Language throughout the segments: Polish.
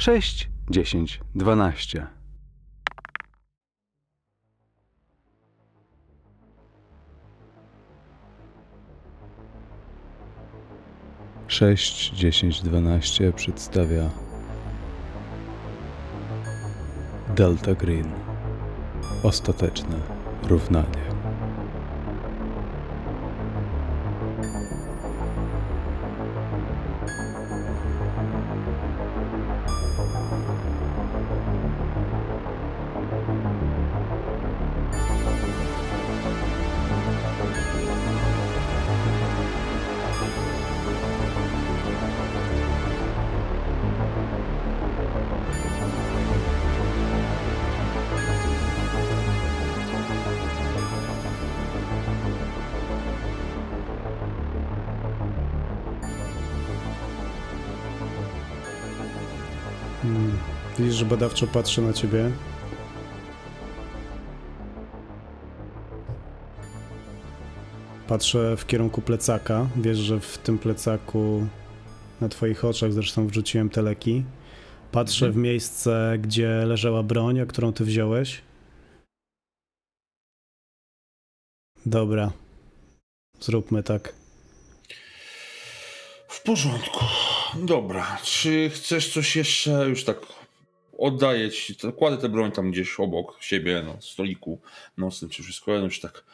6, 10, 12. Sześć, dziesięć, dwanaście przedstawia Delta Green. Ostateczne równanie. Badawczo patrzę na ciebie. Patrzę w kierunku plecaka. Wiesz, że w tym plecaku na twoich oczach zresztą wrzuciłem te leki. Patrzę Mhm. w miejsce, gdzie leżała broń, a którą ty wziąłeś. Dobra. Zróbmy tak. W porządku. Dobra, czy chcesz coś jeszcze? Już tak oddaję ci, kładę tę broń tam gdzieś obok siebie, na stoliku nocnym, czy wszystko, już tak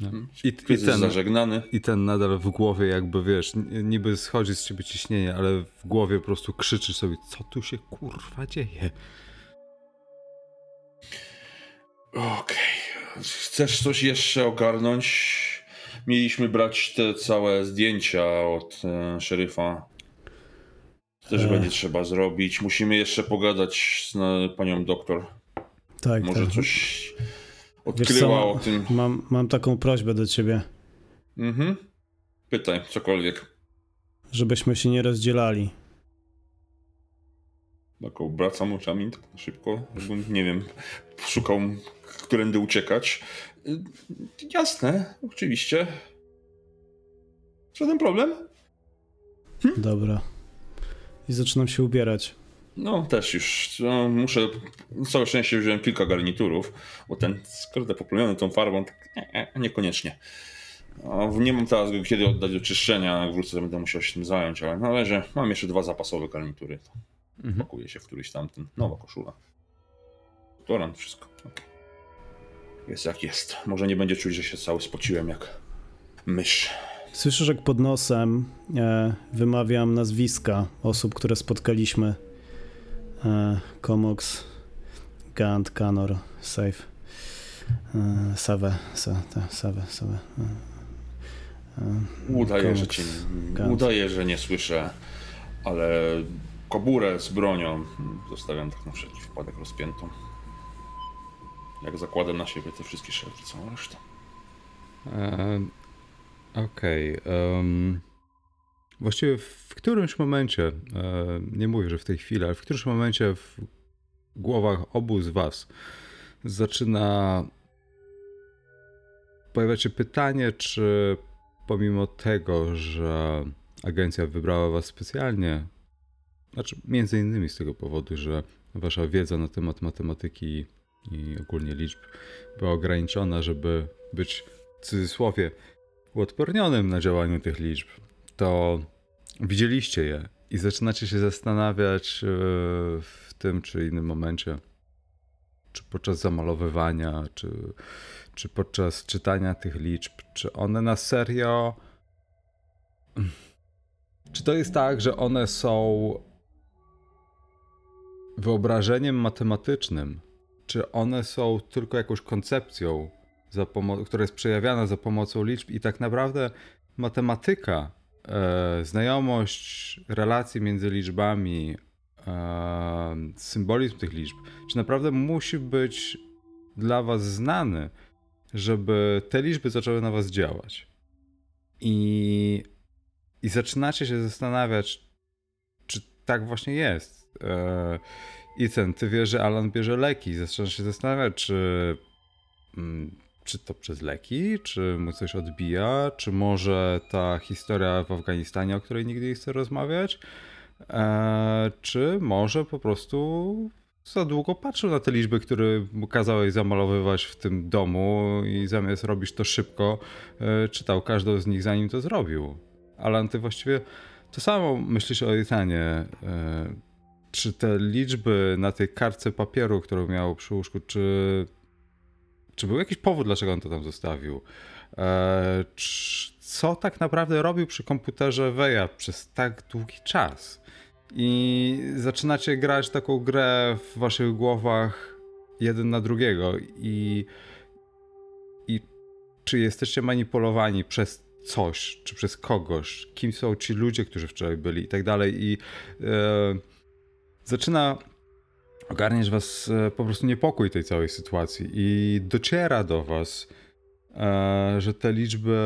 No. I, i, kryzys ten, zażegnany. I ten nadal w głowie jakby, wiesz, niby schodzi z ciebie ciśnienie, ale w głowie po prostu krzyczysz sobie, co tu się kurwa dzieje? Okej. Chcesz coś jeszcze ogarnąć? Mieliśmy brać te całe zdjęcia od e, szeryfa. Też będzie trzeba zrobić. Musimy jeszcze pogadać z panią doktor. Tak, Może tak. coś odkryła o tym. Mam, mam taką prośbę do ciebie, Mhm. Pytaj, cokolwiek. żebyśmy się nie rozdzielali. Tak obracam oczami tak szybko, nie wiem, szukał, którędy uciekać. Y, Jasne, oczywiście. Żaden problem. Dobra. I zaczynam się ubierać. No, też już no, muszę. Całe szczęście wziąłem kilka garniturów, bo ten skrótę poplamiony tą farbą, tak niekoniecznie. A nie mam teraz go kiedy oddać do czyszczenia, jak wrócę, to będę musiał się tym zająć, ale należy. Mam jeszcze dwa zapasowe garnitury. Mhm. pakuje się w któryś tamten. Nowa koszula. Toran, wszystko. okej. Jest jak jest. Może nie będzie czuć, że się cały spociłem jak mysz. Słyszysz, jak pod nosem e, wymawiam nazwiska osób, które spotkaliśmy. E, Komox, Gant, Kanor, Safe, e, Save, Save, Save. E, e, Udaję, że Komox, cię Gant. Udaję, że nie słyszę, ale koburę z bronią zostawiam tak na wszelki wypadek rozpiętą. Jak zakładam na siebie te wszystkie szelki, całą resztę. Okej. em, właściwie w którymś momencie, e, nie mówię, że w tej chwili, ale w którymś momencie w głowach obu z was zaczyna pojawiać się pytanie, czy pomimo tego, że agencja wybrała was specjalnie, znaczy między innymi z tego powodu, że wasza wiedza na temat matematyki i ogólnie liczb była ograniczona, żeby być w cudzysłowie uodpornionym na działaniu tych liczb, to widzieliście je i zaczynacie się zastanawiać e, w tym czy innym momencie, czy podczas zamalowywania, czy, czy podczas czytania tych liczb, czy one na serio. Czy to jest tak, że one są wyobrażeniem matematycznym, czy one są tylko jakąś koncepcją, za pomo- która jest przejawiana za pomocą liczb i tak naprawdę matematyka, e, znajomość relacji między liczbami, e, symbolizm tych liczb, czy naprawdę musi być dla was znany, żeby te liczby zaczęły na was działać. I, i zaczynacie się zastanawiać, czy tak właśnie jest. E, Ethan, ty wiesz, że Alan bierze leki. Zaczynasz się zastanawiać, czy, mm, czy to przez leki, czy mu coś odbija, czy może ta historia w Afganistanie, o której nigdy nie chcę rozmawiać, e, czy może po prostu za długo patrzył na te liczby, które mu kazałeś zamalowywać w tym domu i zamiast robić to szybko, e, czytał każdą z nich zanim to zrobił. Alan, ty właściwie to samo myślisz o Ethanie. E, czy te liczby na tej kartce papieru, którą miał przy łóżku, czy, czy był jakiś powód, dlaczego on to tam zostawił? E, co tak naprawdę robił przy komputerze Weja przez tak długi czas? I zaczynacie grać taką grę w waszych głowach jeden na drugiego i, i czy jesteście manipulowani przez coś, czy przez kogoś, kim są ci ludzie, którzy wczoraj byli i tak dalej i e, zaczyna ogarniać was e, po prostu niepokój tej całej sytuacji i dociera do was, e, że te liczby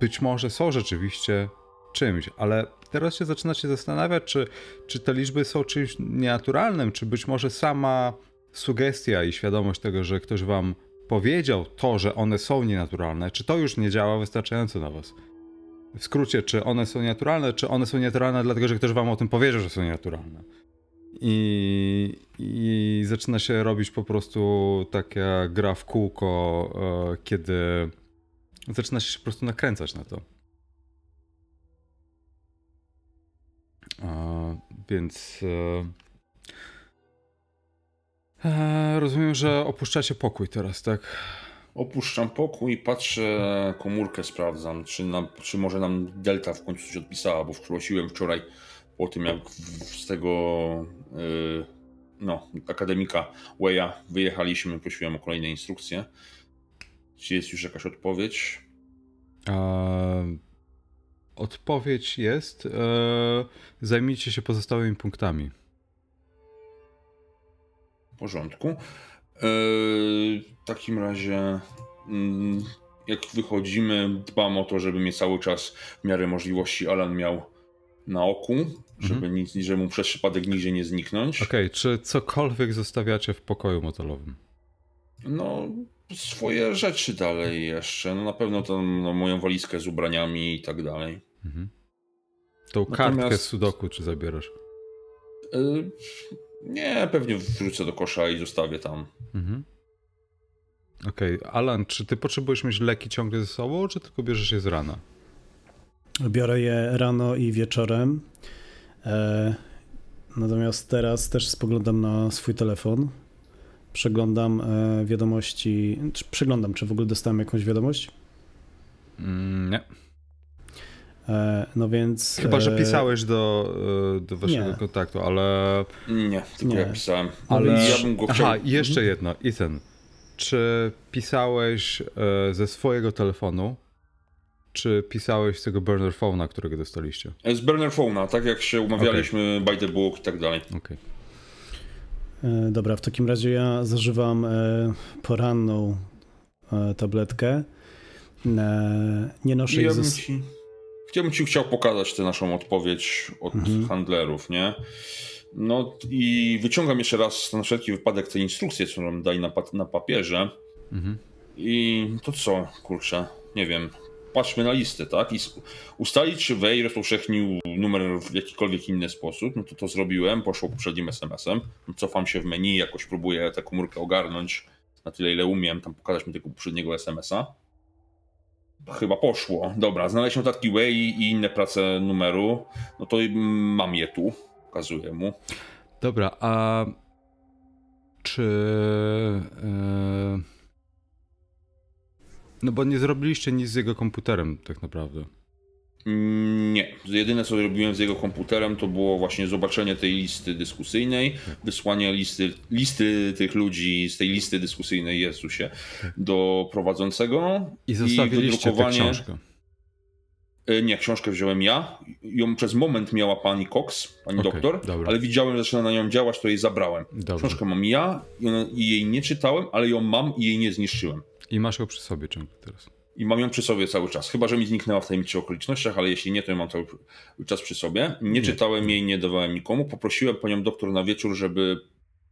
być może są rzeczywiście czymś, ale teraz się zaczynacie zastanawiać, czy, czy te liczby są czymś nienaturalnym, czy być może sama sugestia i świadomość tego, że ktoś wam powiedział to, że one są nienaturalne, czy to już nie działa wystarczająco na was? W skrócie, czy one są nienaturalne, czy one są nienaturalne dlatego, że ktoś wam o tym powiedział, że są nienaturalne. I, I zaczyna się robić po prostu taka gra w kółko, e, kiedy zaczyna się po prostu nakręcać na to. E, więc e, rozumiem, że opuszczacie pokój teraz, tak? Opuszczam pokój, patrzę, komórkę sprawdzam, czy, nam, czy może nam Delta w końcu coś odpisała, bo prosiłem wczoraj po tym, jak z tego yy, no, akademika Weya wyjechaliśmy, prosiłem o kolejne instrukcje. Czy jest już jakaś odpowiedź? Eee, odpowiedź jest: eee, zajmijcie się pozostałymi punktami. W porządku. Eee, w takim razie, mm, jak wychodzimy, dbam o to, żeby mnie cały czas w miarę możliwości Alan miał na oku, żeby, mhm. nic, żeby mu przez przypadek nigdzie nie zniknąć. Okej, okay, czy cokolwiek zostawiacie w pokoju motelowym? No, swoje rzeczy dalej jeszcze. No, na pewno to no, moją walizkę z ubraniami i tak dalej. Mhm. Tą Natomiast... kartkę z sudoku czy zabierasz? Yy, nie, pewnie wrzucę do kosza i zostawię tam. Mhm. Okej, okay. Alan, czy ty potrzebujesz mieć leki ciągle ze sobą, czy tylko bierzesz je z rana? Biorę je rano i wieczorem. E, natomiast teraz też spoglądam na swój telefon. Przeglądam e, wiadomości. Czy przeglądam, czy w ogóle dostałem jakąś wiadomość? Mm, nie. E, no więc. Chyba, że pisałeś do, do waszego nie. kontaktu, ale. Nie, tylko nie. ja pisałem. Ale ja bym go chciał. Aha, jeszcze jedno. Ethan, czy pisałeś ze swojego telefonu czy pisałeś z tego burner phone'a, którego dostaliście? Z burner phone'a, tak jak się umawialiśmy, okay. by the book i tak dalej. Okay. E, dobra, w takim razie ja zażywam e, poranną e, tabletkę. Nie noszę ja jej ci, Chciałbym ci chciał pokazać tę naszą odpowiedź od mhm. handlerów, nie? No i wyciągam jeszcze raz na wszelki wypadek tę instrukcję, co nam dali na, na papierze. Mhm. I to co, kurczę, nie wiem, patrzmy na listę, tak? I ustalić, czy Wej rozpowszechnił numer w jakikolwiek inny sposób, no to to zrobiłem, poszło poprzednim SMS-em, cofam się w menu, jakoś próbuję tę komórkę ogarnąć na tyle, ile umiem, tam pokazać mi tego poprzedniego SMS-a. Chyba poszło. Dobra, znaleźć notatki Way i inne prace numeru, no to mam je tu, pokazuję mu. Dobra, a czy... Yy no bo nie zrobiliście nic z jego komputerem tak naprawdę. Mm, nie. Jedyne co zrobiłem z jego komputerem to było właśnie zobaczenie tej listy dyskusyjnej, wysłanie listy, listy tych ludzi z tej listy dyskusyjnej Jezusie do prowadzącego i zostawiliście i tę książkę. E, nie, książkę wziąłem ja. Ją przez moment miała pani Cox, pani okay, doktor, dobra. ale widziałem, że zaczyna na nią działać, to jej zabrałem. Książkę mam ja i jej nie czytałem, ale ją mam i jej nie zniszczyłem. I masz ją przy sobie ciągle teraz. I mam ją przy sobie cały czas. Chyba, że mi zniknęła w tajemniczych okolicznościach, ale jeśli nie, to ją mam cały czas przy sobie. Nie, nie. czytałem jej, nie dawałem nikomu. Poprosiłem panią doktor na wieczór, żeby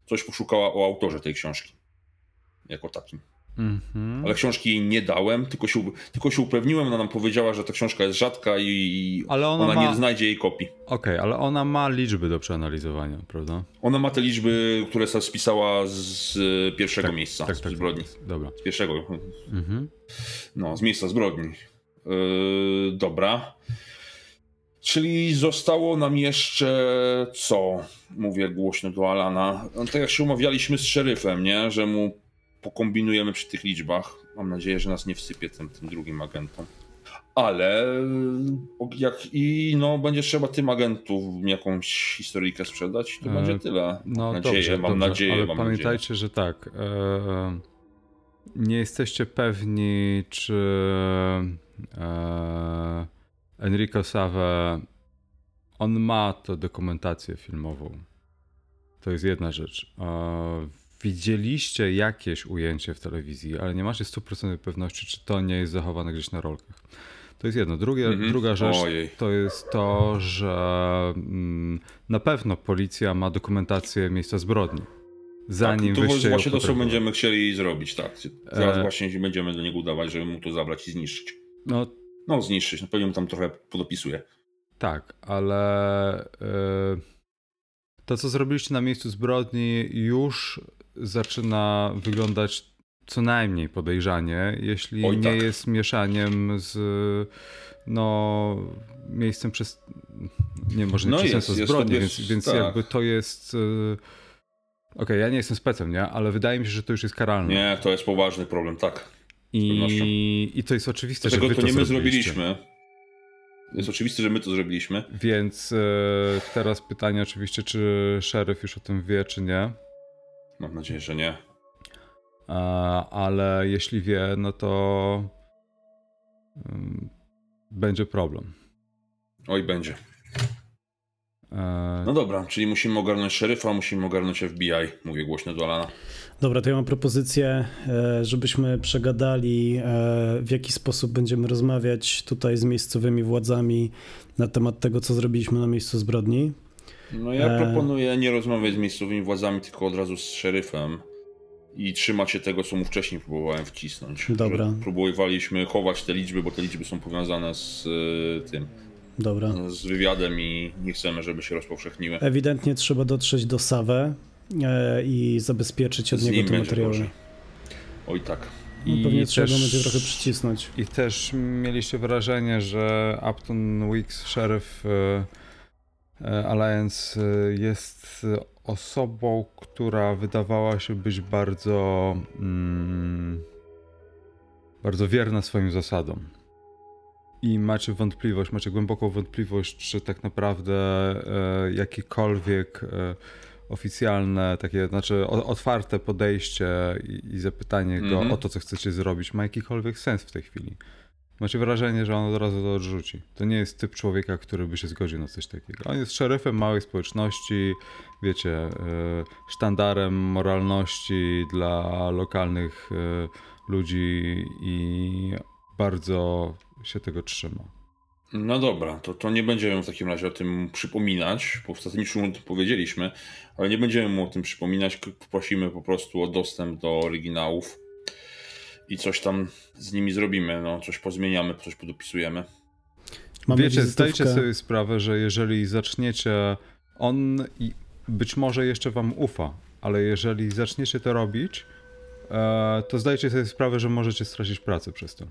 coś poszukała o autorze tej książki. Jako takim. Mhm. Ale książki jej nie dałem, tylko się, tylko się upewniłem, ona nam powiedziała, że ta książka jest rzadka i ona, ona ma... nie znajdzie jej kopii. Okej, okay, ale ona ma liczby do przeanalizowania, prawda? Ona ma te liczby, które spisała z pierwszego tak, miejsca tak, tak, zbrodni. Dobra. Z pierwszego. Mhm. No, z miejsca zbrodni. Yy, dobra. Czyli zostało nam jeszcze co? Mówię głośno do Alana. No, tak jak się umawialiśmy z szeryfem, nie? Że mu pokombinujemy przy tych liczbach. Mam nadzieję, że nas nie wsypie tym, tym drugim agentom. Ale jak i no, będzie trzeba tym agentów jakąś historyjkę sprzedać, to e, będzie tyle. No, mam nadzieję, dobrze, mam dobrze, nadzieję. Ale mam pamiętajcie, nadzieję. że tak. E, nie jesteście pewni, czy e, Enrico Save on ma tę dokumentację filmową. To jest jedna rzecz. E, widzieliście jakieś ujęcie w telewizji, ale nie macie 100% pewności, czy to nie jest zachowane gdzieś na rolkach. To jest jedno. Drugie, -hmm. Druga rzecz Ojej. to jest to, że mm, na pewno policja ma dokumentację miejsca zbrodni. Zanim tak, to właśnie to, co będziemy chcieli zrobić, tak. Teraz e... właśnie będziemy do niego udawać, żeby mu to zabrać i zniszczyć. No, no zniszczyć, no pewnie mu tam trochę podopisuję. Tak, ale... E to, co zrobiliście na miejscu zbrodni, już zaczyna wyglądać co najmniej podejrzanie, jeśli Oj, nie tak. jest mieszaniem z no, miejscem przez. Nie, może nie no przez zbrodni, więc, więc tak. jakby to jest. E, okej, okay, ja nie jestem specem, nie? Ale wydaje mi się, że to już jest karalne. Nie, to jest poważny problem, tak. I, I to jest oczywiste, Dlatego że wy to, to nie my zrobiliśmy. Jest oczywiste, że my to zrobiliśmy. Więc e, teraz pytanie oczywiście, czy szeryf już o tym wie, czy nie. Mam nadzieję, że nie. Ale jeśli wie, no to będzie problem. Oj, będzie. E, no dobra, czyli musimy ogarnąć szeryfa, musimy ogarnąć FBI, mówię głośno do Alana. Dobra, to ja mam propozycję, e, żebyśmy przegadali, e, w jaki sposób będziemy rozmawiać tutaj z miejscowymi władzami na temat tego, co zrobiliśmy na miejscu zbrodni. No ja proponuję nie rozmawiać z miejscowymi władzami, tylko od razu z szeryfem i trzymać się tego, co mu wcześniej próbowałem wcisnąć. Dobra. Próbowaliśmy chować te liczby, bo te liczby są powiązane z tym Dobra. z wywiadem i nie chcemy, żeby się rozpowszechniły. Ewidentnie trzeba dotrzeć do Sawę e, i zabezpieczyć od z niego te materiały. Oj tak. No, I pewnie też, trzeba będzie trochę przycisnąć. I też mieliście wrażenie, że Upton Weeks, e, e, Alliance jest osobą, która wydawała się być bardzo mm, bardzo wierna swoim zasadom i macie wątpliwość, macie głęboką wątpliwość, czy tak naprawdę e, jakiekolwiek e, oficjalne, takie, znaczy o, otwarte podejście i, i zapytanie go mm -hmm. o to, co chcecie zrobić, ma jakikolwiek sens w tej chwili. Macie wrażenie, że on od razu to odrzuci. To nie jest typ człowieka, który by się zgodził na coś takiego. On jest szeryfem małej społeczności, wiecie, e, sztandarem moralności dla lokalnych e, ludzi i bardzo się tego trzyma. No dobra, to, to nie będziemy w takim razie o tym przypominać, bo ostatnio już o tym powiedzieliśmy, ale nie będziemy mu o tym przypominać, prosimy po prostu o dostęp do oryginałów i coś tam z nimi zrobimy, no coś pozmieniamy, coś podopisujemy. Mamy Wiecie, wizytówkę. zdajcie sobie sprawę, że jeżeli zaczniecie, on być może jeszcze wam ufa, ale jeżeli zaczniecie to robić, e, to zdajcie sobie sprawę, że możecie stracić pracę przez to.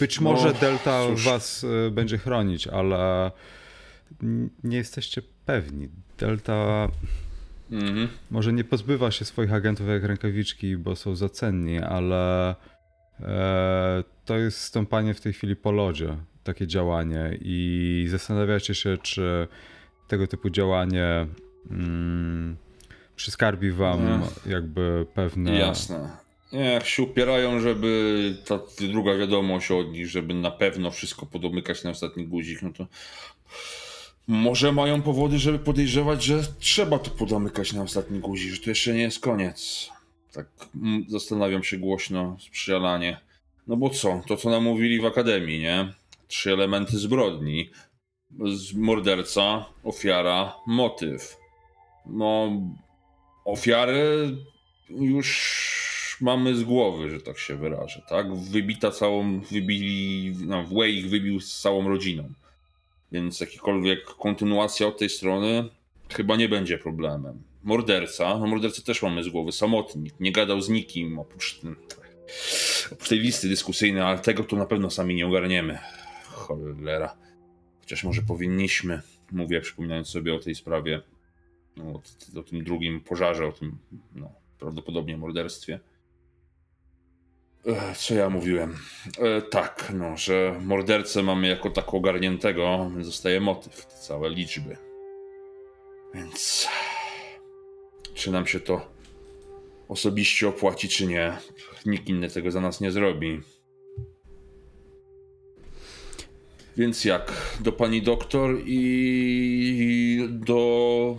Być może no, Delta cóż. was y, będzie chronić, ale nie jesteście pewni. Delta mhm. może nie pozbywa się swoich agentów jak rękawiczki, bo są za cenni, ale e, to jest stąpanie w tej chwili po lodzie, takie działanie i zastanawiacie się, czy tego typu działanie mm, przyskarbi wam mhm. jakby pewne... Jasne nie, jak się upierają, żeby ta druga wiadomość od nich, żeby na pewno wszystko podomykać na ostatni guzik, no to może mają powody, żeby podejrzewać, że trzeba to podomykać na ostatni guzik, że to jeszcze nie jest koniec. Tak mm, zastanawiam się głośno, sprzyjalanie. No bo co? To co nam mówili w akademii, nie? Trzy elementy zbrodni. Morderca, ofiara, motyw. No, ofiary już mamy z głowy, że tak się wyrażę, tak? Wybita całą, wybili, no, Way ich wybił z całą rodziną. Więc jakikolwiek kontynuacja od tej strony chyba nie będzie problemem. Morderca, no mordercę też mamy z głowy, samotnik, nie gadał z nikim oprócz, oprócz tej listy dyskusyjnej, ale tego to na pewno sami nie ogarniemy. Cholera. Chociaż może powinniśmy, mówię, przypominając sobie o tej sprawie, no, o, o tym drugim pożarze, o tym no, prawdopodobnie morderstwie. Co ja mówiłem? E, tak, no, że mordercę mamy jako tak ogarniętego, zostaje motyw, te całe liczby. Więc czy nam się to osobiście opłaci, czy nie, nikt inny tego za nas nie zrobi. Więc jak? Do pani doktor i do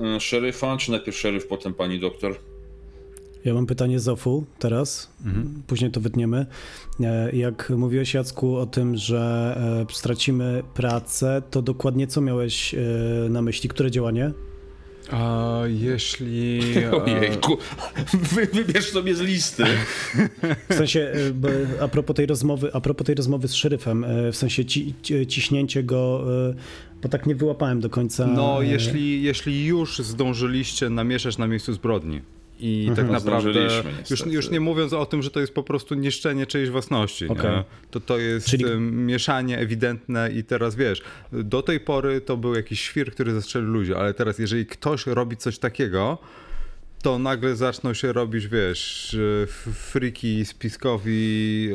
e, szeryfa, czy najpierw szeryf, potem pani doktor? Ja mam pytanie Zofu teraz, mhm. później to wytniemy. E, jak mówiłeś Jacku o tym, że e, stracimy pracę, to dokładnie co miałeś na myśli? Które działanie? A jeśli. Ojejku, Wy, wybierz sobie z listy. W sensie, a propos tej rozmowy, a propos tej rozmowy z szeryfem, w sensie ci, ciśnięcie go, bo tak nie wyłapałem do końca. No, jeśli, jeśli już zdążyliście namieszać na miejscu zbrodni i mhm. tak naprawdę, już, już nie mówiąc o tym, że to jest po prostu niszczenie czyjejś własności, okay. to to jest Czyli... mieszanie ewidentne i teraz wiesz, do tej pory to był jakiś świr, który zastrzelił ludzi, ale teraz jeżeli ktoś robi coś takiego, to nagle zaczną się robić, wiesz, friki, spiskowi,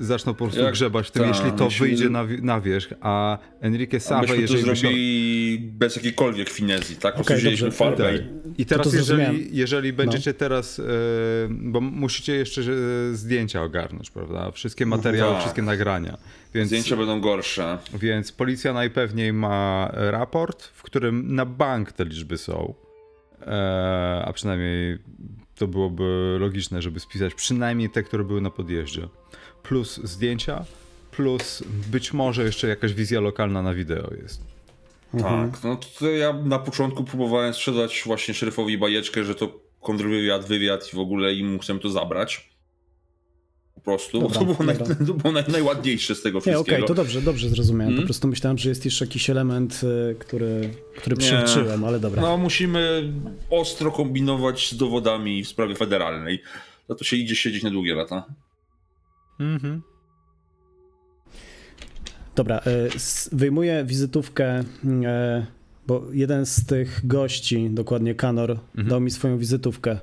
e, zaczną po prostu Jak, grzebać w tym, ta, jeśli to myśmy, wyjdzie na, na wierzch, a Enrique Sava, jeżeli... to zrobili bez jakiejkolwiek finezji, tak? Okay, wzięliśmy farbę. Tak. I teraz, to jeżeli, jeżeli będziecie no. teraz, e, bo musicie jeszcze e, zdjęcia ogarnąć, prawda? Wszystkie materiały, tak. wszystkie nagrania. Więc, zdjęcia będą gorsze. Więc policja najpewniej ma raport, w którym na bank te liczby są E, a przynajmniej to byłoby logiczne, żeby spisać przynajmniej te, które były na podjeździe. Plus zdjęcia, plus być może jeszcze jakaś wizja lokalna na wideo jest. Mhm. Tak, no to ja na początku próbowałem sprzedać właśnie szeryfowi bajeczkę, że to kontrwywiad, wywiad i w ogóle im chcę to zabrać prostu, dobra, to było, naj, to było naj, najładniejsze z tego wszystkiego. Okej, okay, to dobrze, dobrze zrozumiałem. Po prostu myślałem, że jest jeszcze jakiś element, e, który, który przeliczyłem, ale dobra. No musimy ostro kombinować z dowodami w sprawie federalnej. Za to się idzie siedzieć na długie lata. Mhm. Dobra, e, wyjmuję wizytówkę, e, bo jeden z tych gości, dokładnie Kanor, mhm. dał mi swoją wizytówkę.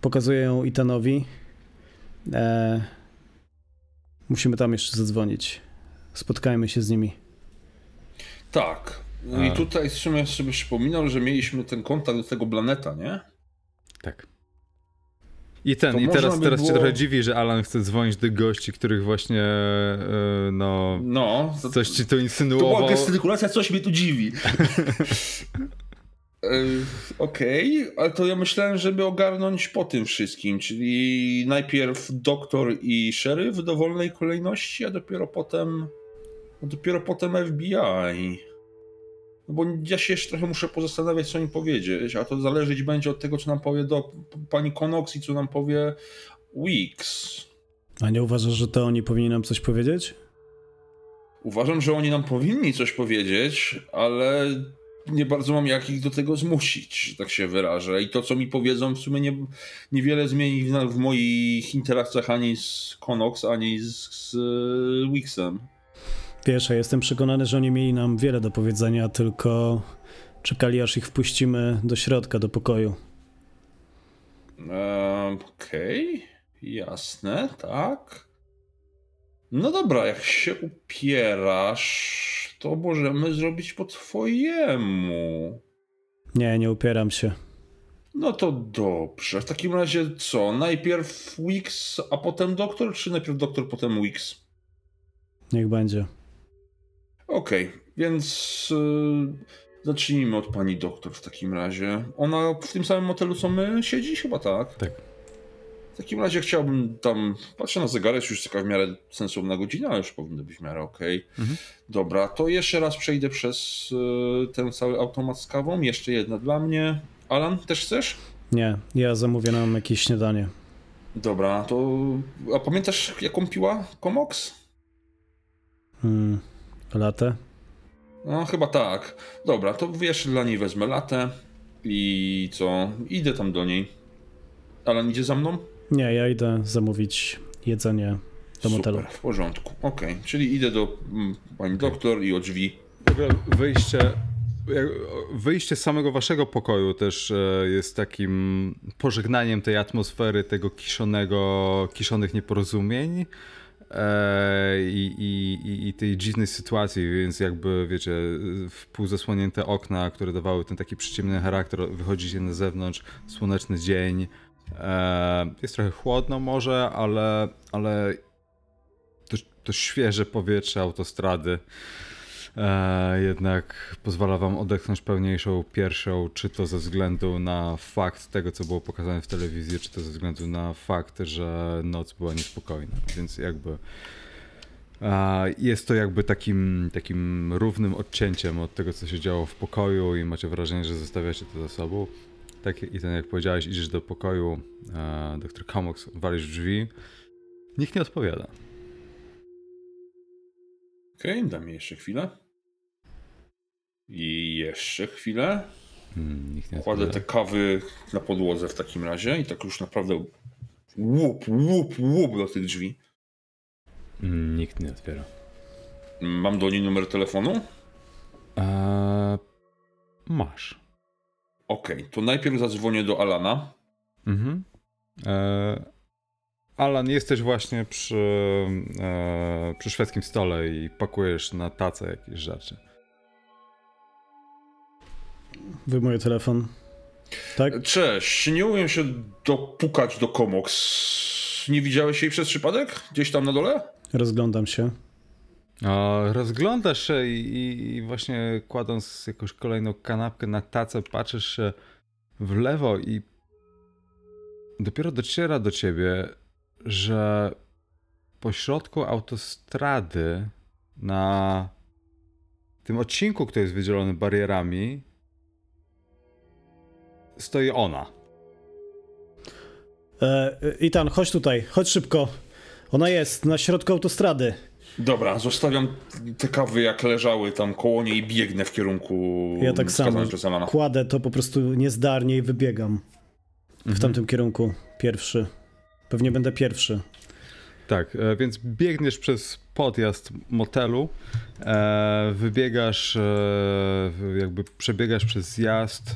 Pokazuję ją Itanowi E, musimy tam jeszcze zadzwonić. Spotkajmy się z nimi. Tak. No i tutaj w sobie przypominał, że mieliśmy ten kontakt do tego Planeta, nie? Tak. I ten, i teraz, by teraz było... cię trochę dziwi, że Alan chce dzwonić do gości, których właśnie yy, no, no coś ci tu insynuował. To była gestykulacja, coś mnie tu dziwi. Okej, okay, ale to ja myślałem, żeby ogarnąć po tym wszystkim, czyli najpierw doktor i szeryf w dowolnej kolejności, a dopiero potem a dopiero potem FBI. No bo ja się jeszcze trochę muszę pozastanawiać, co im powiedzieć, a to zależeć będzie od tego, co nam powie do pani Konox i co nam powie Weeks. A nie uważasz, że to oni powinni nam coś powiedzieć? Uważam, że oni nam powinni coś powiedzieć, ale nie bardzo mam jak ich do tego zmusić, że tak się wyrażę. I to, co mi powiedzą, w sumie nie, niewiele zmieni w, w moich interakcjach ani z Konox, ani z, z Wixem. Wiesz, ja jestem przekonany, że oni mieli nam wiele do powiedzenia, tylko czekali, aż ich wpuścimy do środka, do pokoju. Okej, okay. jasne, tak. No dobra, jak się upierasz, to możemy zrobić po twojemu. Nie, nie upieram się. No to dobrze. W takim razie co? Najpierw Wix, a potem doktor, czy najpierw doktor, potem Wix? Niech będzie. Okej, okay, więc yy, zacznijmy od pani doktor w takim razie. Ona w tym samym motelu co my siedzi? Chyba tak. Tak. W takim razie chciałbym tam, patrzę na zegarek, już taka w miarę sensowna godzina, ale już powinno być w miarę okej. Okay. Mhm. Dobra, to jeszcze raz przejdę przez y, ten cały automat z kawą. Jeszcze jedna dla mnie. Alan, też chcesz? Nie, ja zamówię nam jakieś śniadanie. Dobra, to. A pamiętasz, jaką piła Komox? Hmm, latę? No, chyba tak. Dobra, to wiesz, dla niej wezmę latę i co? Idę tam do niej. Alan idzie za mną? Nie, ja idę zamówić jedzenie do motelu. Super, w porządku. Okej, czyli idę do mm, pani doktor i o drzwi. Wyjście, wyjście z samego waszego pokoju też e, jest takim pożegnaniem tej atmosfery, tego kiszonego, kiszonych nieporozumień e, i, i, i- i tej dziwnej sytuacji, więc jakby wiecie, w pół zasłonięte okna, które dawały ten taki przyciemny charakter, wychodzi się na zewnątrz, słoneczny dzień. E, jest trochę chłodno może, ale, ale to, to świeże powietrze autostrady e, jednak pozwala wam odetchnąć pełniejszą piersią, czy to ze względu na fakt tego, co było pokazane w telewizji, czy to ze względu na fakt, że noc była niespokojna. Więc jakby e, jest to jakby takim, takim równym odcięciem od tego, co się działo w pokoju i macie wrażenie, że zostawiacie to za sobą. Tak i ten, jak powiedziałeś, idziesz do pokoju, e, doktor Comox, walisz drzwi, nikt nie odpowiada. Okej, dam jej jeszcze chwilę. I jeszcze chwilę. Hmm, nikt nie Kładę te kawy na podłodze w takim razie i tak już naprawdę łup, łup, łup do tych drzwi. Mm, Nikt nie otwiera. Mam do niej numer telefonu? Eee, masz. Okej, to najpierw zadzwonię do Alana. Mhm. Eee, Alan, jesteś właśnie przy, eee, przy szwedzkim stole i pakujesz na tacę jakieś rzeczy. Wyjmuję telefon. Tak? Cześć, nie umiem się dopukać do Komox. Nie widziałeś jej przez przypadek? Gdzieś tam na dole? Rozglądam się. Rozglądasz się i, i, właśnie kładąc jakąś kolejną kanapkę na tacę, patrzysz w lewo i dopiero dociera do ciebie, że po środku autostrady na tym odcinku, który jest wydzielony barierami, stoi ona. E, Itan, chodź tutaj, chodź szybko. Ona jest na środku autostrady. Dobra, zostawiam te kawy jak leżały tam koło niej i biegnę w kierunku Ja tak samo. Kładę to po prostu niezdarnie i wybiegam w tamtym kierunku. Pierwszy. Pewnie będę pierwszy. Tak, e, więc biegniesz przez podjazd motelu, e, wybiegasz, e, jakby przebiegasz przez zjazd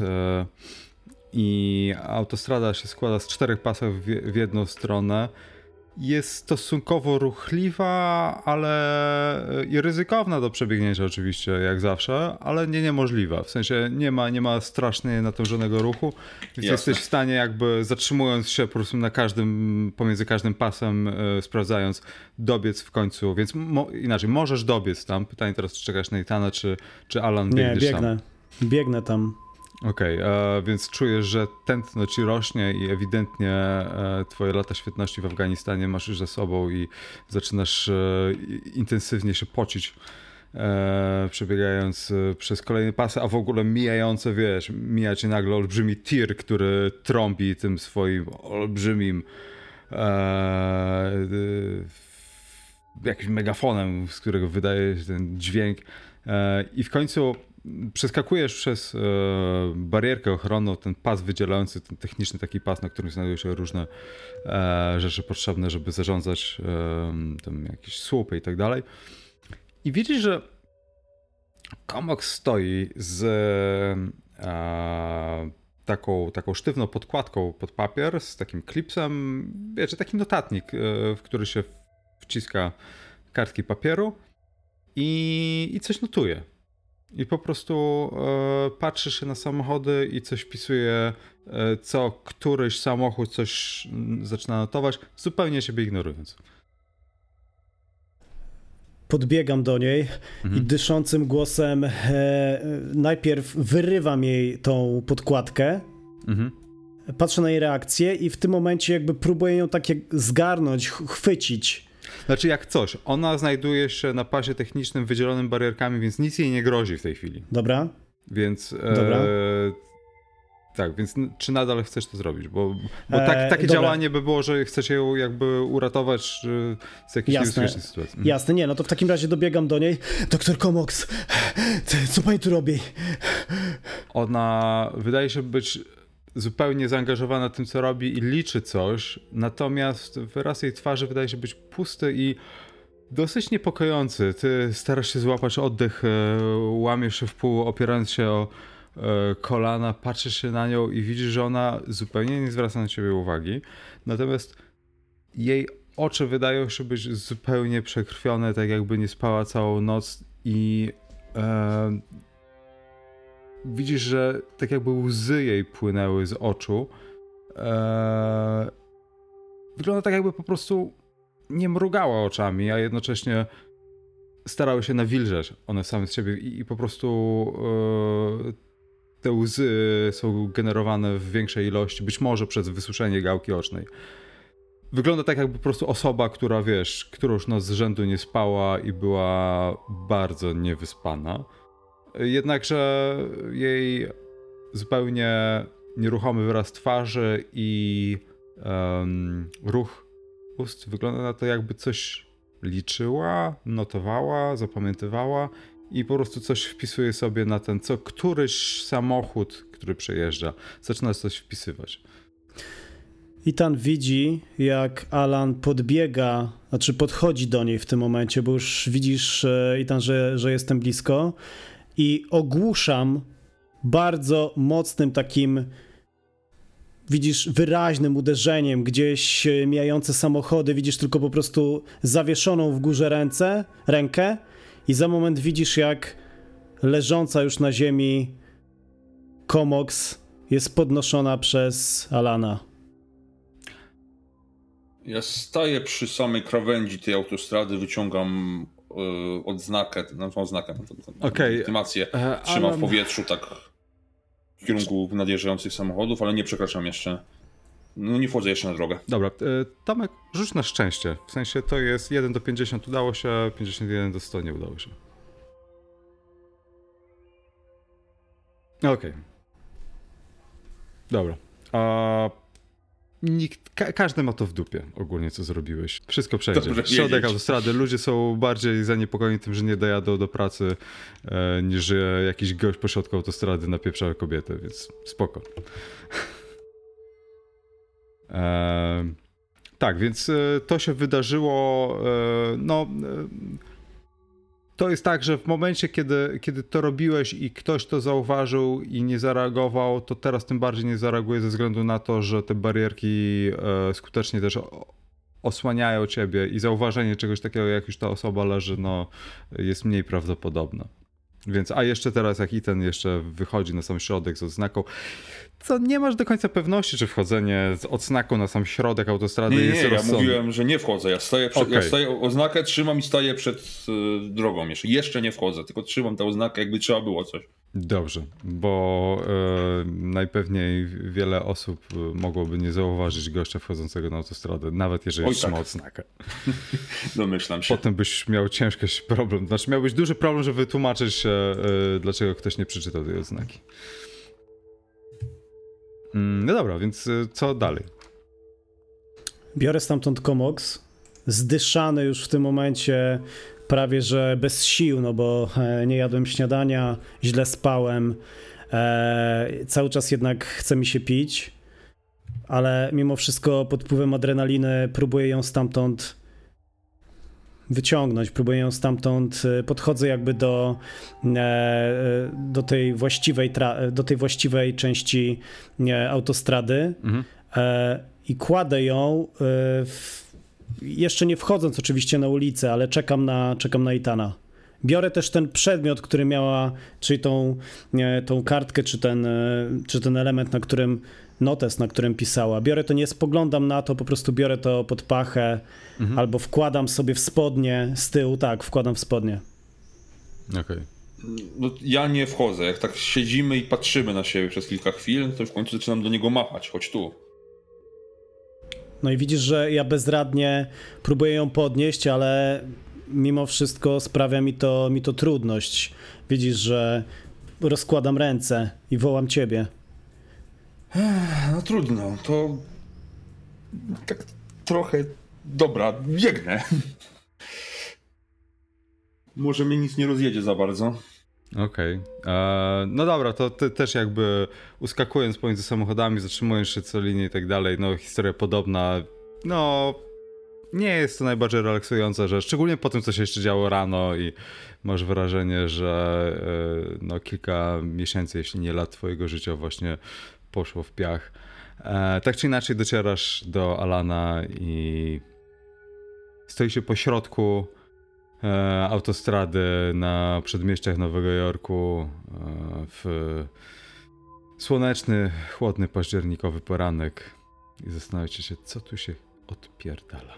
i autostrada się składa z czterech pasów w jedną stronę. Jest stosunkowo ruchliwa, ale i ryzykowna do przebiegnięcia oczywiście, jak zawsze, ale nie niemożliwa. W sensie nie ma, nie ma strasznie natężonego ruchu, więc jesteś w stanie jakby zatrzymując się po prostu na każdym, pomiędzy każdym pasem, e, sprawdzając, dobiec w końcu, więc mo, inaczej, możesz dobiec tam. Pytanie teraz, czy czekasz na Itana, czy, czy Alan Nie, biegniesz biegnę. Biegnę tam. Okej, e, więc czujesz, że tętno ci rośnie i ewidentnie e, twoje lata świetności w Afganistanie masz już za sobą i zaczynasz e, intensywnie się pocić, e, przebiegając przez kolejne pasy, a w ogóle mijające, wiesz, mija cię nagle olbrzymi tir, który trąbi tym swoim olbrzymim jakimś megafonem, z którego wydaje się ten dźwięk. I w końcu przeskakujesz przez e, barierkę ochronną, ten pas wydzielający, ten techniczny taki pas, na którym znajdują się różne e, rzeczy potrzebne, żeby zarządzać e, tam jakieś słupy i tak dalej. I widzisz, że Komok stoi z e, taką, taką sztywną podkładką pod papier, z takim klipsem, wiecie, taki notatnik, e, w który się wciska kartki papieru i, i coś notuje. I po prostu e, patrzy się na samochody i coś wpisuje, e, co któryś samochód coś mm, zaczyna notować, zupełnie siebie ignorując. Podbiegam do niej i dyszącym głosem e, najpierw wyrywam jej tą podkładkę. Mhm. Patrzę na jej reakcję i w tym momencie jakby próbuję ją tak jak zgarnąć, ch- chwycić. Znaczy jak coś, ona znajduje się na pasie technicznym wydzielonym barierkami, więc nic jej nie grozi w tej chwili. Dobra? Więc Dobra. e, Tak, więc czy nadal chcesz to zrobić? Bo, bo tak, e, takie działanie by było, że chcesz ją jakby uratować z jakiejś niebezpiecznej sytuacji. Mhm. Jasne, nie, no to w takim razie dobiegam do niej. Doktor Komox, co pani tu robi? Ona wydaje się być zupełnie zaangażowana tym, co robi i liczy coś, natomiast wyraz jej twarzy wydaje się być pusty i dosyć niepokojący. Ty starasz się złapać oddech, e, łamiesz się w pół, opierając się o e, kolana, patrzysz się na nią i widzisz, że ona zupełnie nie zwraca na ciebie uwagi. Natomiast jej oczy wydają się być zupełnie przekrwione, tak jakby nie spała całą noc i e, widzisz, że tak jakby łzy jej płynęły z oczu. E, wygląda tak jakby po prostu nie mrugała oczami, a jednocześnie starały się nawilżeć one same z siebie i, i po prostu e, te łzy są generowane w większej ilości, być może przez wysuszenie gałki ocznej. Wygląda tak, jakby po prostu osoba, która wiesz, którą już noc z rzędu nie spała i była bardzo niewyspana. Jednakże jej zupełnie nieruchomy wyraz twarzy i um, ruch ust wygląda na to, jakby coś liczyła, notowała, zapamiętywała i po prostu coś wpisuje sobie na ten, co któryś samochód, który przejeżdża, zaczyna coś wpisywać. Itan widzi, jak Alan podbiega, znaczy podchodzi do niej w tym momencie, bo już widzisz, Itan, że, że jestem blisko i ogłuszam bardzo mocnym takim widzisz wyraźnym uderzeniem gdzieś e, mijające samochody, widzisz tylko po prostu zawieszoną w górze ręce, rękę i za moment widzisz jak leżąca już na ziemi Komox jest podnoszona przez Alana. Ja staję przy samej krawędzi tej autostrady, wyciągam odznakę, no, tą odznakę, okay. legitymację, e, trzymam w powietrzu tak w kierunku nadjeżdżających samochodów, ale nie przekraczam jeszcze. No nie wchodzę jeszcze na drogę. Dobra, e, Tomek, rzuć na szczęście. W sensie to jest 1 do 50 udało się, 51 do 100 nie udało się. Okej. Okay. Dobra. A Nikt, ka każdy ma to w dupie ogólnie, co zrobiłeś. Wszystko przejdzie. Dobrze Środek wiedzieć. autostrady. Ludzie są bardziej zaniepokojeni tym, że nie dojadą do pracy, e, niż że jakiś gość po środku autostrady napieprza kobietę, więc spoko. e, tak, więc e, to się wydarzyło, e, no e, to jest tak, że w momencie, kiedy, kiedy to robiłeś i ktoś to zauważył i nie zareagował, to teraz tym bardziej nie zareaguje ze względu na to, że te barierki e, skutecznie też osłaniają ciebie i zauważenie czegoś takiego, jak już ta osoba leży, no, jest mniej prawdopodobne. Więc, a jeszcze teraz, jak i ten jeszcze wychodzi na sam środek z odznaką, co nie masz do końca pewności, czy wchodzenie z odznaką na sam środek autostrady nie, nie, jest Nie, ja mówiłem, że nie wchodzę. Ja staję, przed, okay. ja staję oznakę, trzymam i staję przed y, drogą. Jeszcze, jeszcze nie wchodzę, tylko trzymam tę oznakę, jakby trzeba było coś. Dobrze, bo y, najpewniej wiele osób e, mogłoby nie zauważyć gościa wchodzącego na autostradę, nawet jeżeli Oj, trzyma tak. odznakę. Domyślam się. Potem byś miał ciężki problem, znaczy miałbyś duży problem, żeby wytłumaczyć się, y, dlaczego ktoś nie przeczytał tej odznaki. Mm, no dobra, więc co dalej? Biorę stamtąd komoks, zdyszany już w tym momencie, prawie że bez sił, no bo e, nie jadłem śniadania, źle spałem, e, cały czas jednak chce mi się pić, ale mimo wszystko pod wpływem adrenaliny próbuję ją stamtąd wyciągnąć, próbuję ją stamtąd, e, podchodzę jakby do, e, do, tej, właściwej do tej właściwej części autostrady mhm. i kładę ją w, jeszcze nie wchodząc oczywiście na ulicę, ale czekam na, czekam na Itana. Biorę też ten przedmiot, który miała, czyli tą, tą kartkę, czy ten, czy ten element, na którym notes, na którym pisała. Biorę to, nie spoglądam na to, po prostu biorę to pod pachę mhm. albo wkładam sobie w spodnie z tyłu, tak, wkładam w spodnie. Okej. Okay. No, ja nie wchodzę. Jak tak siedzimy i patrzymy na siebie przez kilka chwil, to w końcu zaczynam do niego machać. Chodź tu. No i widzisz, że ja bezradnie próbuję ją podnieść, ale mimo wszystko sprawia mi to, mi to trudność. Widzisz, że rozkładam ręce i wołam ciebie. No trudno, to tak trochę dobra, biegnę. Może mnie nic nie rozjedzie za bardzo. Okej. Okay. No dobra, to ty też jakby uskakując pomiędzy samochodami, zatrzymując się co linię i tak dalej, no historia podobna. No, nie jest to najbardziej relaksująca rzecz, szczególnie po tym, co się jeszcze działo rano i masz wrażenie, że e, no, kilka miesięcy, jeśli nie lat twojego życia właśnie poszło w piach. E, tak czy inaczej docierasz do Alana i stoi się po środku e, autostrady na przedmieściach Nowego Jorku w słoneczny, chłodny październikowy poranek i zastanawiacie się, co tu się odpierdala.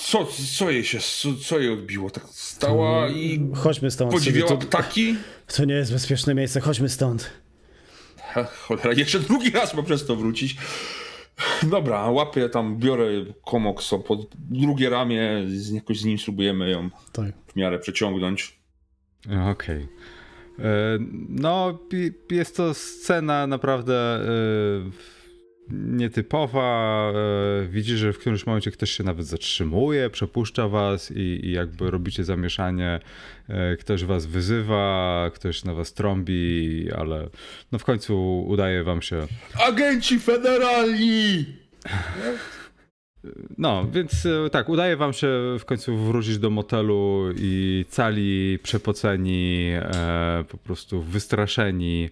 Co, co jej się, co, co jej odbiło? Tak stała i Chodźmy stąd. podziwiała to, ptaki? To nie jest bezpieczne miejsce, chodźmy stąd. Ha, cholera, jeszcze drugi raz ma przez to wrócić. Dobra, łapię tam, biorę komok pod drugie ramię, jakoś z nim spróbujemy ją tak. w miarę przeciągnąć. Okej. Okay. E, no, jest to scena naprawdę e, nietypowa. E, widzisz, że w którymś momencie ktoś się nawet zatrzymuje, przepuszcza was i, i jakby robicie zamieszanie. Ktoś was wyzywa, ktoś na was trąbi, ale no w końcu udaje wam się. Agenci federalni! No, więc e, tak, udaje wam się w końcu wrócić do motelu i cali, przepoceni, e, po prostu wystraszeni,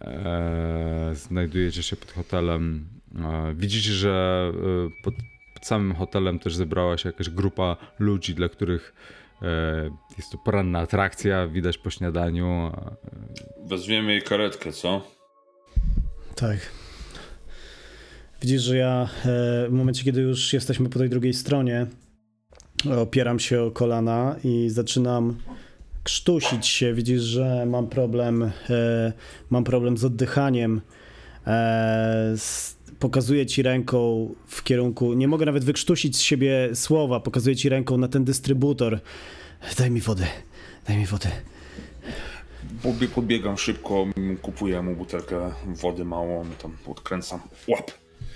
e, znajdujecie się pod hotelem. E, widzicie, że e, pod, pod, samym hotelem też zebrała się jakaś grupa ludzi, dla których e, jest to poranna atrakcja, widać po śniadaniu. Wezwiemy jej karetkę, co? Tak. Widzisz, że ja w momencie, kiedy już jesteśmy po tej drugiej stronie, opieram się o kolana i zaczynam krztusić się. Widzisz, że mam problem, e, mam problem z oddychaniem. E, pokazuję ci ręką w kierunku, nie mogę nawet wykrztusić z siebie słowa, pokazuję ci ręką na ten dystrybutor. Daj mi wody, daj mi wody. Podbiegam szybko, kupuję mu butelkę wody małą, tam odkręcam. Łap!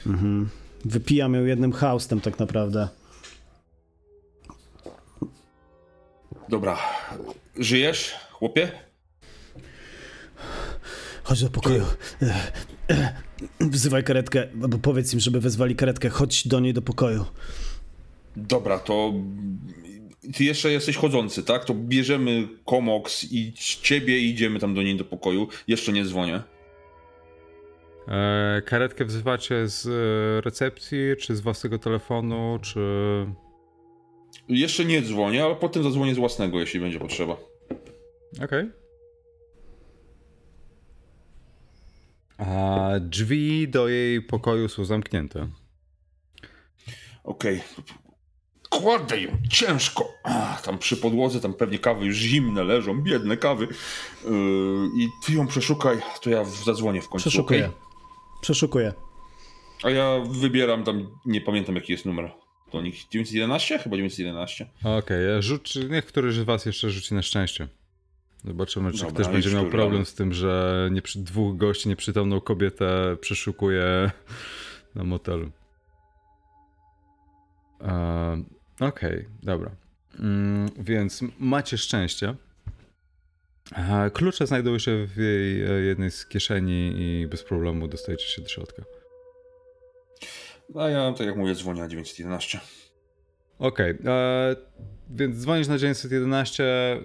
Mhm. Wypijam ją jednym haustem tak naprawdę. Dobra. Żyjesz, chłopie? Chodź do pokoju. Wzywaj karetkę, albo powiedz im, żeby wezwali karetkę. Chodź do niej do pokoju. Dobra, to ty jeszcze jesteś chodzący, tak? To bierzemy komoks i ciebie i idziemy tam do niej do pokoju. Jeszcze nie dzwonię. E, karetkę wzywacie z e, recepcji, czy z własnego telefonu, czy... Jeszcze nie dzwonię, ale potem zadzwonię z własnego, jeśli będzie potrzeba. Okej. Okay. A drzwi do jej pokoju są zamknięte. Okej. Okay. Kładę ją ciężko. Ach, tam przy podłodze, tam pewnie kawy już zimne leżą, biedne kawy. Yy, I ty ją przeszukaj, to ja zadzwonię w końcu. Przeszukuję. Okay? Przeszukuję. A ja wybieram tam, nie pamiętam jaki jest numer do nich. 911? Chyba 911. Okej, okay, rzuć, niech któryś z was jeszcze rzuci na szczęście. Zobaczymy, czy Dobra, ktoś będzie miał problem z tym, że nie, dwóch gości nieprzytomną kobietę przeszukuje na motelu. Uh, Okej, okay, dobra. Mm, więc macie szczęście. Klucze znajdują się w jej e, jednej z kieszeni i bez problemu dostajecie się do środka. A ja, tak jak mówię, dzwonię na 911. Okej, okay. E, więc dzwonisz na 911, e,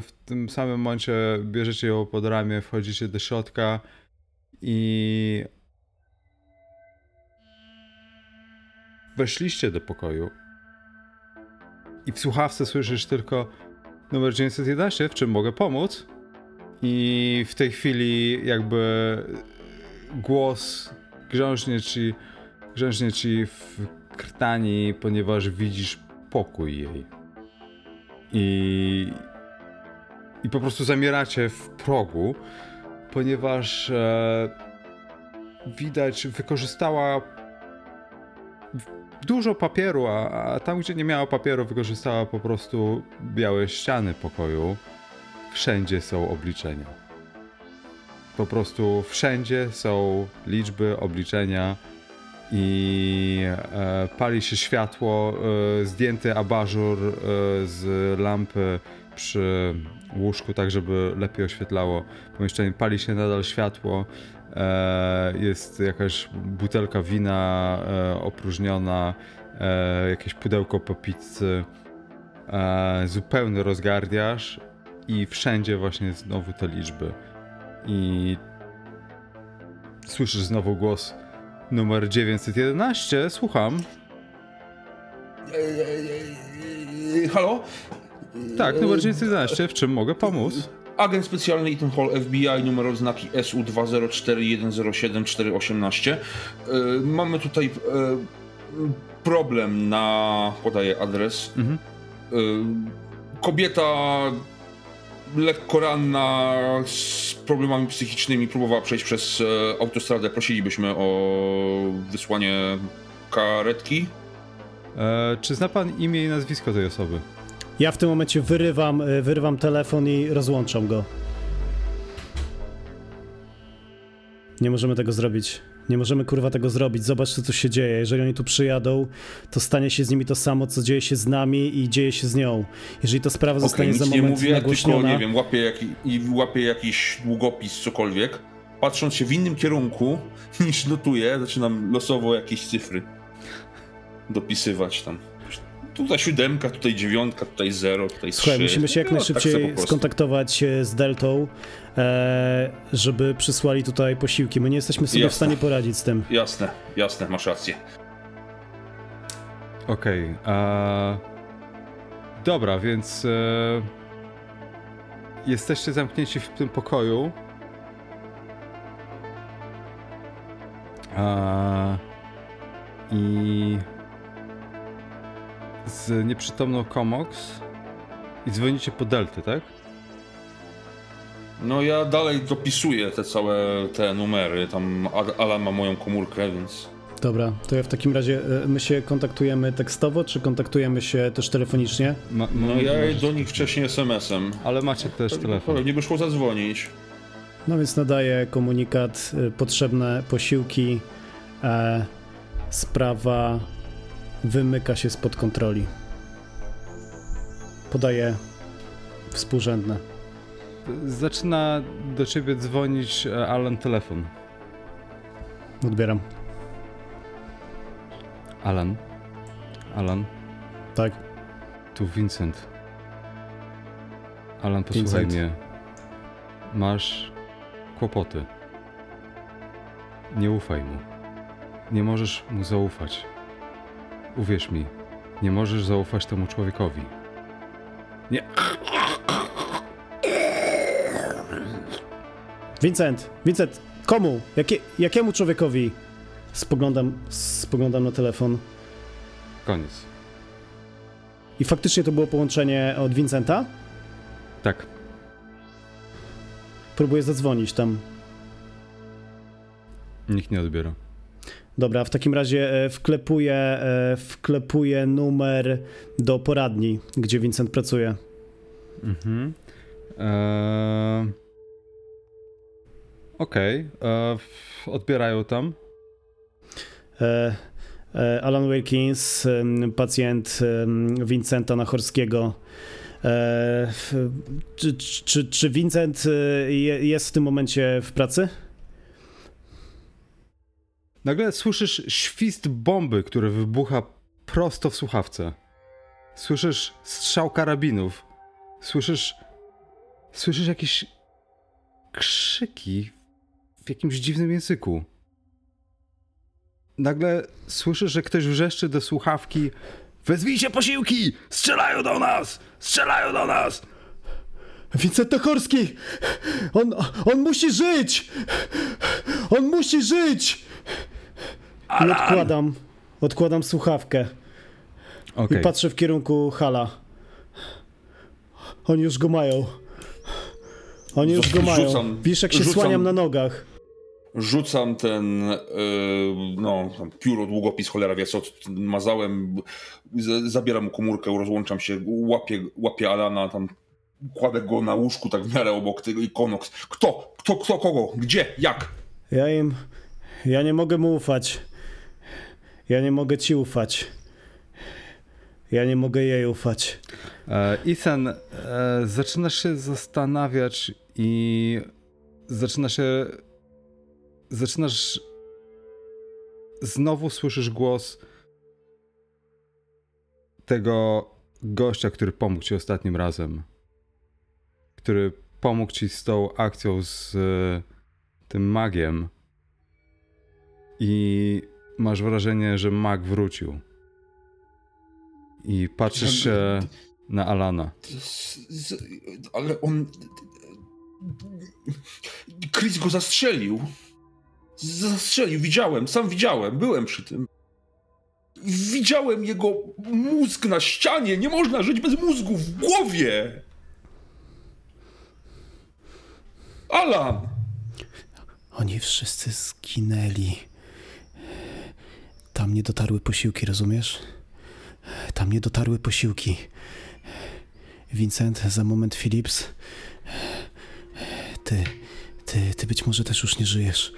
w tym samym momencie bierzecie ją pod ramię, wchodzicie do środka i weszliście do pokoju i w słuchawce słyszysz tylko numer 911, w czym mogę pomóc? I w tej chwili jakby głos grząśnie ci, grząśnie ci w krtani, ponieważ widzisz pokój jej. I, i po prostu zamieracie w progu, ponieważ e, widać, wykorzystała dużo papieru, a, a tam, gdzie nie miała papieru, wykorzystała po prostu białe ściany pokoju. wszędzie są obliczenia. Po prostu wszędzie są liczby, obliczenia i e, pali się światło, e, zdjęty abażur e, z lampy przy łóżku, tak żeby lepiej oświetlało pomieszczenie. Pali się nadal światło, e, jest jakaś butelka wina e, opróżniona, e, jakieś pudełko po pizzy, zupełny rozgardiaż i wszędzie właśnie znowu te liczby. I słyszysz znowu głos numer 911, słucham. Halo? Tak, numer 911, w czym mogę pomóc? Agent specjalny Ethan Hall FBI, numer odznaki SU-204-107-418. Mamy tutaj e, problem na... podaję adres. Mhm. E, Kobieta lekko ranna z problemami psychicznymi próbowała przejść przez e, autostradę. Prosilibyśmy o wysłanie karetki. E, czy zna pan imię i nazwisko tej osoby? Ja w tym momencie wyrywam, y, wyrywam telefon i rozłączam go. Nie możemy tego zrobić. Nie możemy kurwa tego zrobić. Zobacz, co tu się dzieje. Jeżeli oni tu przyjadą, to stanie się z nimi to samo, co dzieje się z nami i dzieje się z nią. Jeżeli ta sprawa Okej, zostanie za nie moment mówię, tylko nie wiem, łapię, jaki, i łapię jakiś długopis, cokolwiek. Patrząc się w innym kierunku niż notuję, zaczynam losowo jakieś cyfry dopisywać tam. Tutaj siódemka, tutaj dziewiątka, tutaj zero, tutaj Słuchaj, trzy. musimy się jak No, tak najszybciej po prostu. skontaktować e, z Deltą, żeby przysłali tutaj posiłki. My nie jesteśmy sobie w Jasne. stanie poradzić z tym. Jasne, jasne, masz rację. Okej. a Dobra, więc e, jesteście zamknięci w tym pokoju. A, I z nieprzytomną Komox i dzwonicie po Delty, tak? No ja dalej dopisuję te całe te numery, tam Alan ma moją komórkę, więc... Dobra, to ja w takim razie, e, my się kontaktujemy tekstowo, czy kontaktujemy się też telefonicznie? Ma, No ma- ja możesz- do nich wcześniej SMS-em. Ale macie też telefon. Pewnie by szło zadzwonić. No więc nadaję komunikat, e, potrzebne posiłki, e, sprawa wymyka się spod kontroli. Podaję współrzędne. Zaczyna do ciebie dzwonić e, Alan telefon. Odbieram. Alan. Alan. Tak. Tu Vincent. Alan, posłuchaj Vincent. mnie. Masz kłopoty. Nie ufaj mu. Nie możesz mu zaufać. Uwierz mi, nie możesz zaufać temu człowiekowi. Nie. Vincent, Vincent, komu? Jakie, jakiemu człowiekowi? Spoglądam, spoglądam na telefon. Koniec. I faktycznie to było połączenie od Vincenta? Tak. Próbuję zadzwonić tam. Nikt nie odbiera. Dobra, w takim razie e, wklepuję, e, wklepuję numer do poradni, gdzie Vincent pracuje. Mhm. Eee... Okej. Eee, f- Odbierają tam. E, e, Alan Wilkins, pacjent Vincenta Nachorskiego. E, czy, czy, czy Vincent e, je- jest w tym momencie w pracy? Nagle słyszysz świst bomby, który wybucha prosto w słuchawce. Słyszysz strzał karabinów. Słyszysz. Słyszysz jakieś krzyki w jakimś dziwnym języku. Nagle słyszysz, że ktoś wrzeszczy do słuchawki. Wezwijcie posiłki! Strzelają do nas! Strzelają do nas! Vincent Nachorski! On, on musi żyć! On musi żyć! I odkładam, odkładam słuchawkę Okej. i patrzę w kierunku Hala. Oni już go mają. Oni już go mają. Wiesz, jak się rzucam- słaniam na nogach. Rzucam ten, yy, no, tam pióro, długopis, cholera wie co, mazałem, z- zabieram mu komórkę, rozłączam się, łapię, łapię Alana, tam kładę go na łóżku tak w miarę obok tego i Konox. Kto? Kto, kto, kogo? Gdzie? Jak? Ja im. Ja nie mogę mu ufać. Ja nie mogę ci ufać. Ja nie mogę jej ufać. E, Ethan, e, zaczynasz się zastanawiać i zaczynasz się. Zaczynasz. Znowu słyszysz głos tego gościa, który pomógł ci ostatnim razem. Który pomógł ci z tą akcją z e, tym magiem. I masz wrażenie, że mag wrócił. I patrzysz się na Alana. Ale on. Chris go zastrzelił. Zastrzelił, widziałem, sam widziałem, byłem przy tym. Widziałem jego mózg na ścianie. Nie można żyć bez mózgu w głowie. Alan! Oni wszyscy zginęli. Tam nie dotarły posiłki, rozumiesz? Tam nie dotarły posiłki. Vincent, za moment Philips. Ty, ty, ty być może też już nie żyjesz.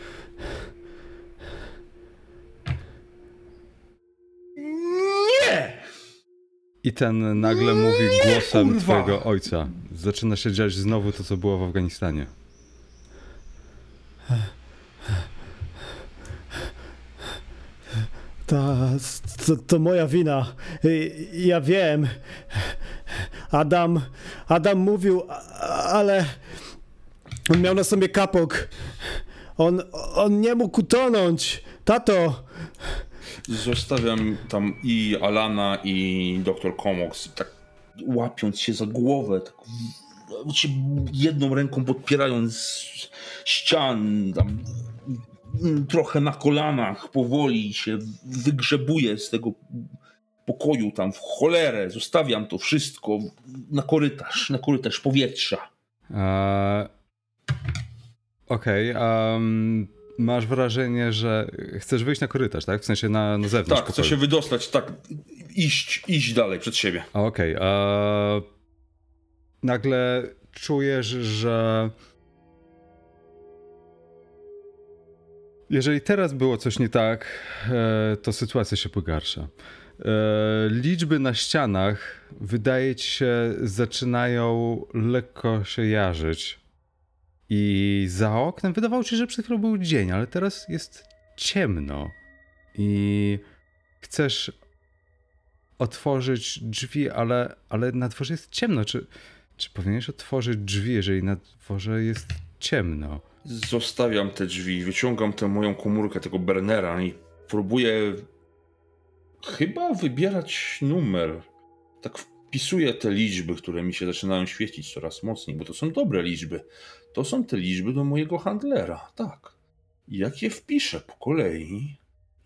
I ten nagle mówi głosem kurwa! twojego ojca. Zaczyna się dziać znowu to, co było w Afganistanie. Ta, to, to moja wina. Y, Ja wiem. Adam, Adam mówił, ale on miał na sobie kapok. On, on nie mógł utonąć. Tato, Zostawiam tam i Alana, i doktor Komox, tak łapiąc się za głowę, tak jedną ręką podpierając ścian, tam mm, trochę na kolanach, powoli się wygrzebuje z tego pokoju tam w cholerę. Zostawiam to wszystko na korytarz, na korytarz powietrza. Eee, Okej, em, masz wrażenie, że chcesz wyjść na korytarz, tak? W sensie na, na zewnątrz Tak, pokoju. się wydostać, tak, iść, iść dalej przed siebie. Okej. eee, nagle czujesz, że. Jeżeli teraz było coś nie tak, e, to sytuacja się pogarsza. E, liczby na ścianach, wydaje ci się, zaczynają lekko się jarzyć. I za oknem wydawało się, że przed chwilą był dzień, ale teraz jest ciemno. I chcesz otworzyć drzwi, ale, ale na dworze jest ciemno. Czy, czy powinieneś otworzyć drzwi, jeżeli na dworze jest ciemno? Zostawiam te drzwi, wyciągam tę moją komórkę, tego Bernera i próbuję chyba wybierać numer. Tak wpisuję te liczby, które mi się zaczynają świecić coraz mocniej, bo to są dobre liczby. To są te liczby do mojego handlera, tak. I jak je wpiszę po kolei,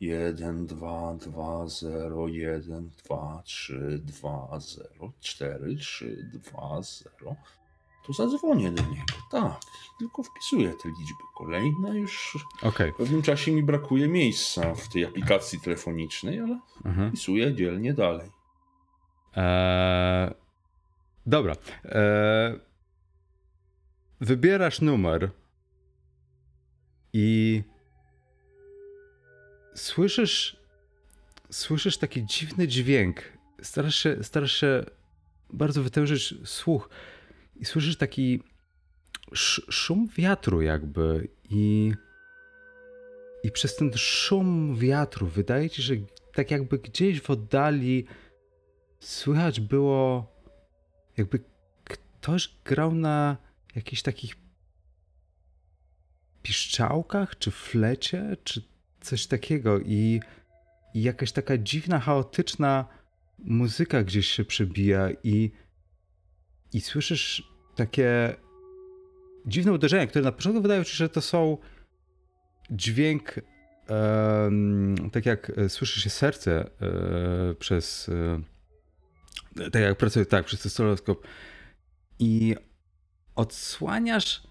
1, 2, 2, 0, 1, 2, 3, 2, 0, 4, 3, 2, 0, to zadzwonię do niego. Tak, tylko wpisuję te liczby kolejne. Już Okej. w pewnym czasie mi brakuje miejsca w tej aplikacji telefonicznej, ale Mhm. wpisuję dzielnie dalej. Eee, dobra. Eee, wybierasz numer i słyszysz, słyszysz taki dziwny dźwięk. Starasz się, starasz się bardzo wytężyć słuch i słyszysz taki sz, szum wiatru jakby i i przez ten szum wiatru wydaje ci się, że tak jakby gdzieś w oddali słychać było, jakby ktoś grał na jakichś takich piszczałkach, czy flecie, czy coś takiego. I, i jakaś taka dziwna, chaotyczna muzyka gdzieś się przebija, i, i słyszysz takie dziwne uderzenia, które na początku wydają ci się, że to są dźwięk. tak jak słyszy się serce e, przez e, tak jak pracuję, tak, przez stetoskop i odsłaniasz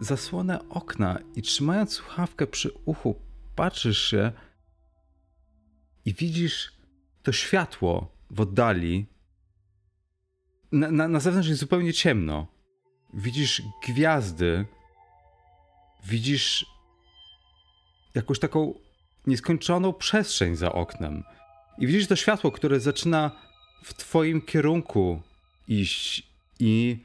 zasłonę okna i trzymając słuchawkę przy uchu, patrzysz się i widzisz to światło w oddali. Na, na, na zewnątrz jest zupełnie ciemno. widzisz gwiazdy, widzisz jakąś taką nieskończoną przestrzeń za oknem. I widzisz to światło, które zaczyna w twoim kierunku iść i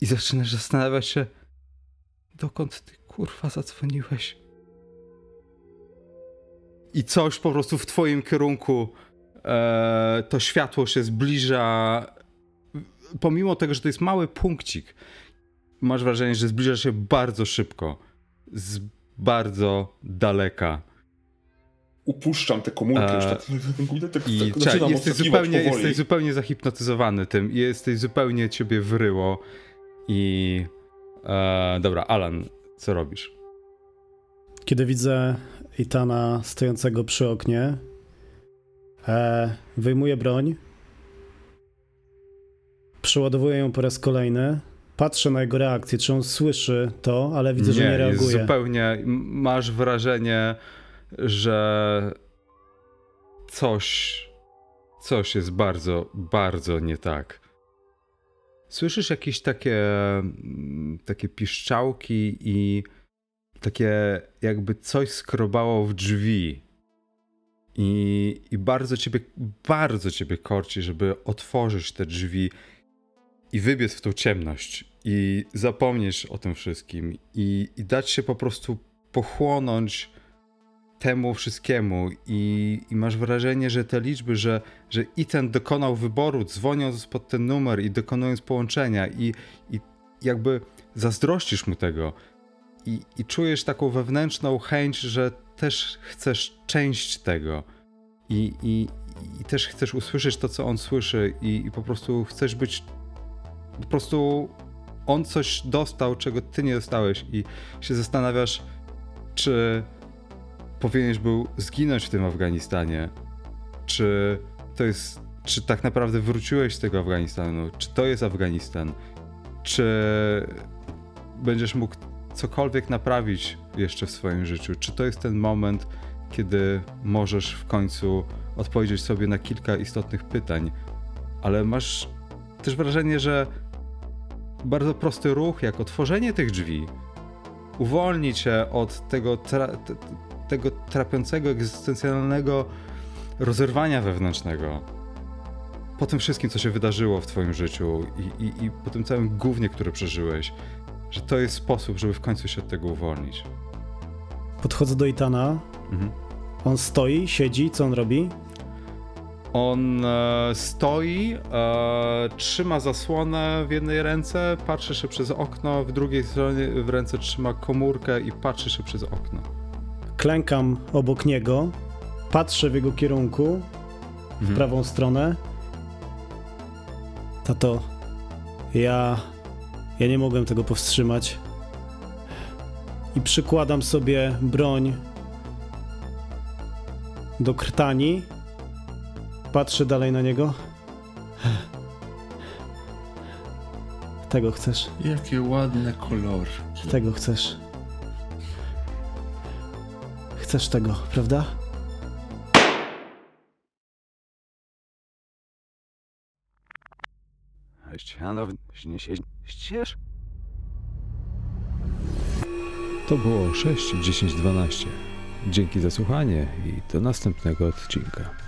i zaczynasz zastanawiać się dokąd ty kurwa zadzwoniłeś. I coś po prostu w twoim kierunku e, to światło się zbliża pomimo tego, że to jest mały punkcik, masz wrażenie, że zbliża się bardzo szybko. Z bardzo daleka. Upuszczam te komórki E, już tak. tak, I tak zaczynam jesteś, zupełnie, powoli. jesteś zupełnie zahipnotyzowany tym i jesteś zupełnie ciebie wryło. I. E, dobra, Alan, co robisz? Kiedy widzę Itana stojącego przy oknie, e, wyjmuję broń, przeładowuję ją po raz kolejny, patrzę na jego reakcję, czy on słyszy to, ale widzę, że nie jest reaguje. zupełnie. Masz wrażenie, że coś. Coś jest bardzo, bardzo nie tak. Słyszysz jakieś takie. mm, takie piszczałki i takie jakby coś skrobało w drzwi. I, I bardzo ciebie, bardzo ciebie korci, żeby otworzyć te drzwi i wybiec w tą ciemność i zapomnieć o tym wszystkim i, i dać się po prostu pochłonąć temu wszystkiemu i, i masz wrażenie, że te liczby, że, że Ethan dokonał wyboru dzwoniąc pod ten numer i dokonując połączenia i, i jakby zazdrościsz mu tego i, i czujesz taką wewnętrzną chęć, że też chcesz część tego i, i, i też chcesz usłyszeć to, co on słyszy i, i po prostu chcesz być po prostu on coś dostał, czego ty nie dostałeś i się zastanawiasz, czy powinieneś był zginąć w tym Afganistanie, czy to jest, czy tak naprawdę wróciłeś z tego Afganistanu, czy to jest Afganistan, czy będziesz mógł cokolwiek naprawić jeszcze w swoim życiu, czy to jest ten moment, kiedy możesz w końcu odpowiedzieć sobie na kilka istotnych pytań, ale masz też wrażenie, że bardzo prosty ruch, jak otworzenie tych drzwi, uwolni cię od tego, tra- tego trapiącego, egzystencjalnego rozerwania wewnętrznego. Po tym wszystkim, co się wydarzyło w twoim życiu i, i, i po tym całym gównie, które przeżyłeś, że to jest sposób, żeby w końcu się od tego uwolnić. Podchodzę do Itana, Mhm. on stoi, siedzi, co on robi? On e, stoi, e, trzyma zasłonę w jednej ręce, patrzy się przez okno, w drugiej stronie w ręce trzyma komórkę i patrzy się przez okno. Klękam obok niego, patrzę w jego kierunku, w Mhm. prawą stronę. Tato, ja. Ja nie mogłem tego powstrzymać. I przykładam sobie broń do krtani. Patrzę dalej na niego. Tego chcesz, Jakie ładne kolory. tego chcesz. Chcesz tego, prawda? Ściano, nie siedzisz? To było 6, 10, 12. Dzięki za słuchanie i do następnego odcinka.